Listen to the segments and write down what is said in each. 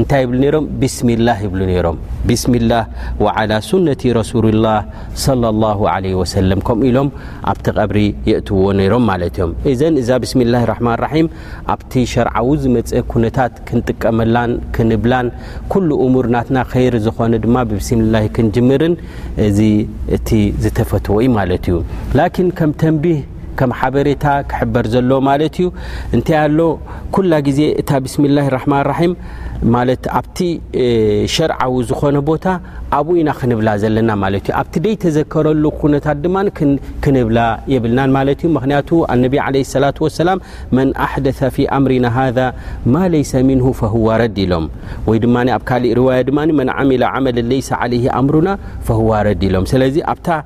እንታይ ይብሉ ነሮም ብስሚላህ ይብሉ ነሮም ብስሚላህ ዓላ ሱነቲ ረሱሉላህ ለ ላ ለ ወሰለም ከምኡ ኢሎም ኣብቲ ቀብሪ የእትውዎ ነሮም ማለት እዮም እዘን እዛ ብስሚላ ራሕማን ራሒም ኣብቲ ሸርዓዊ ዝመፀ ኩነታት ክንጥቀመላን ክንብላን ኩሉ እሙር ናትና ከይር ዝኾነ ድማ ብብስሚላ ክንጅምርን እዚ እቲ ዝተፈትዎ ዩ ማለት እዩ ላኪን ከም ተንቢህ ከም ሓበሬታ ክሕበር ዘለዎ ማለት እዩ እንታይ ኣሎ ኩላ ግዜ እታ ብስሚላ ራሕማን ራሒም ማለት ኣብቲ ሸርዓዊ ዝኾነ ቦታ ኣብኡ ኢና ክንብላ ዘለና ማለት እዩ ኣብቲ ደይ ተዘከረሉ ኩነታት ድማ ክንብላ የብልናን ማለት እዩ ምክንያቱ ኣነቢ ለ ሰላት ወሰላም መን ኣሕደث ፊ ኣምሪና ሃذ ማ ለይሰ ምንሁ ፈህዋ ረድ ኢሎም ወይ ድማ ኣብ ካልእ ርዋያ ድማ መን ዓሚላ ዓመል ለይሰ ዓለይ ኣምሩና ፈህዋ ረድ ኢሎም ስለዚ ኣብታ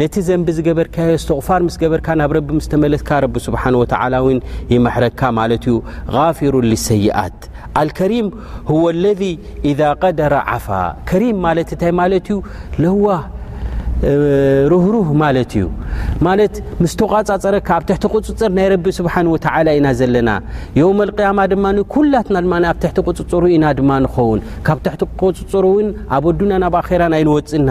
ነቲ ዘንቢ ዝገበርካዮ እስትቕፋር ምስ ገበርካ ናብ ረቢ ምስ ተመለስካ ረቢ ስብሓን ወተዓላ እውን ይመሕረካ ማለት እዩ غፊሩ ልሰይኣት ኣልከሪም ሁወ ለذ ኢዛ ቀደረ ዓፋ ከሪም ማለት እንታይ ማለት እዩ ለዋ ርህሩህ ማለት እዩ ማለት ምስ ተቋፃፀረካ ኣብ ትሕቲ ቁፅፅር ናይ ረቢ ስብሓን ወተዓላ ኢና ዘለና የውመ ልቅያማ ድማ ኩላትና ድማ ኣብ ትሕቲ ቁፅፅሩ ኢና ድማ ንኸውን ካብ ትሕቲ ቁፅፅሩ እውን ኣብ ኣዱንያ ናብ ኣኼራን ኣይንወፅእና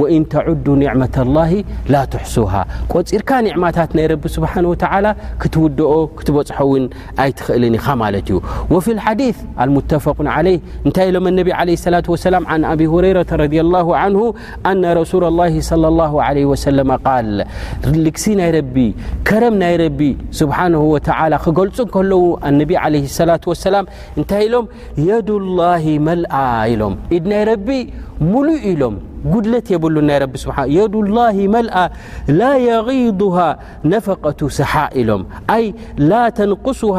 ወኢን ተዑዱ ኒዕመተ ላሂ ላ ትሕሱሃ ቆፂርካ ኒዕማታት ናይ ረቢ ስብሓን ወተዓላ ክትውድኦ ክትበፅሖ እውን ኣይትኽእልን ኢኻ ማለት እዩ ወፊ ልሓዲት ኣልሙተፈቁን ዓለይህ እንታይ ኢሎም ነቢ ዓለ ሰላት ወሰላም ዓን ኣቢ ሁረይረተ ረድ ላሁ ዓንሁ ኣነ ረሱላ ላሂ صለ ላሁ ዓለ ወሰለማ ቃል ልግሲ ናይ ረቢ ከረም ናይ ረቢ ስብሓንሁ ወተዓላ ክገልፁ ከለዉ ኣነቢ ዓለ ሰላት ወሰላም እንታይ ኢሎም የዱ ላሂ መልኣ ኢሎም ኢድ ናይ ረቢ ሙሉእ ኢሎም ጉድለት የብሉ ናይ ረቢ ስብሓ የዱ ላሂ መልኣ ላ የغዱሃ ነፈቀቱ ሰሓ ኢሎም ኣይ ላ ተንቅሱሃ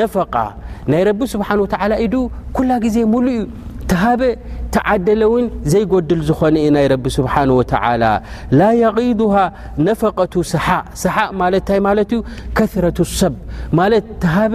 ነፈቃ ናይ ረቢ ስብሓን ወተዓላ ኢዱ ኩላ ግዜ ሙሉእ እዩ ተሃበ ተዓደለ እውን ዘይጎድል ዝኾነ እዩ ናይ ረቢ ስብሓን ወተዓላ ላ የغዱሃ ነፈቀቱ ሰሓ ሰሓ ማለት እንታይ ማለት እዩ ከረቱ ሰብ ማለት ተሃበ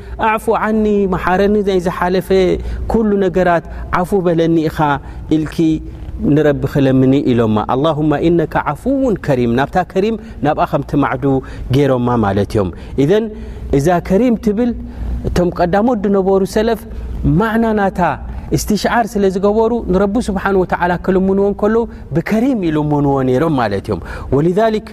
ኣዕፉ ዓኒ መሓረኒ ናይ ዝሓለፈ ኩሉ ነገራት ዓፉ በለኒ ኢኻ ኢልኪ ንረቢ ክለምኒ ኢሎማ ኣላሁማ ኢነካ ዓፉውን ከሪም ናብታ ከሪም ናብኣ ከም ትማዕዱ ገይሮማ ማለት እዮም እዘን እዛ ከሪም ትብል እቶም ቀዳሞት ዝነበሩ ሰለፍ ማዕና ናታ እስትሽዓር ስለ ዝገበሩ ንረቢ ስብሓን ወተዓላ ክልምንዎ ከለዉ ብከሪም ይልምንዎ ነይሮም ማለት እዮም ወልዛሊክ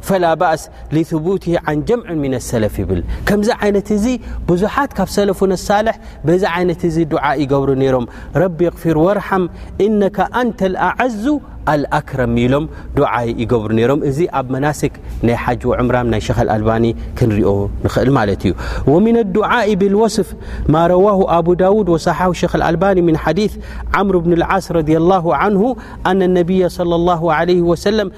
فلا بأس لثبوته عن جمع من السلف يبل كمز عينت بዙحت ካብ سلفن الصالح بز عن دعاء يبر نرم رب اغفر وارحم إنك أنت الأعز الأكر ير ኣ مناسك ني حج وعر شخ الألبان نر نل ومن الدعاء بالوصف ما رواه أبو دود وصحه خ الألبان من حديث عمر بن العص رضي الله عنه أن النبي صلى الله عليه وسلم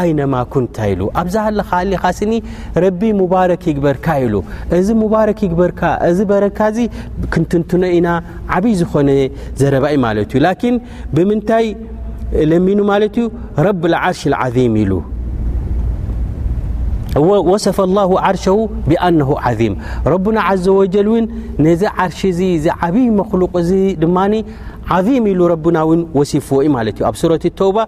ኣይነማ ኩንተ ኢሉ ኣብዛ ሃለኻ ሃሊኻ ስኒ ረቢ ሙባረክ ይግበርካ ኢሉ እዚ ሙባረክ ይግበርካ እዚ በረካ እዚ ክንትንትኖ ኢና ዓብይ ዝኾነ ዘረባ እዩ ማለት እዩ ላኪን ብምንታይ ለሚኑ ማለት እዩ ረብ ዓርሽ ዓዚም ኢሉ ወሰፈ ላሁ ዓርሸሁ ብኣነሁ ዓዚም ረቡና ዘ ወጀል እውን ነዚ ዓርሽ እዚ እዚ ዓብይ መክሉቅ እዚ ድማ ዓዚም ኢሉ ረቡና እውን ወሲፍዎ እዩ ማለት እዩ ኣብ ሱረት ተውባ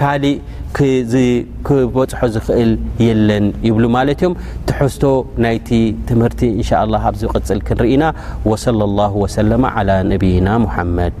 ካሊእ ክበፅሖ ዝኽእል የለን ይብሉ ማለት እዮም ትሕዝቶ ናይቲ ትምህርቲ እንሻላህ ኣብ ዝቅፅል ክንርኢ ኢና ወሰለ ላሁ ወሰለማ ዓላ ነብይና ሙሓመድ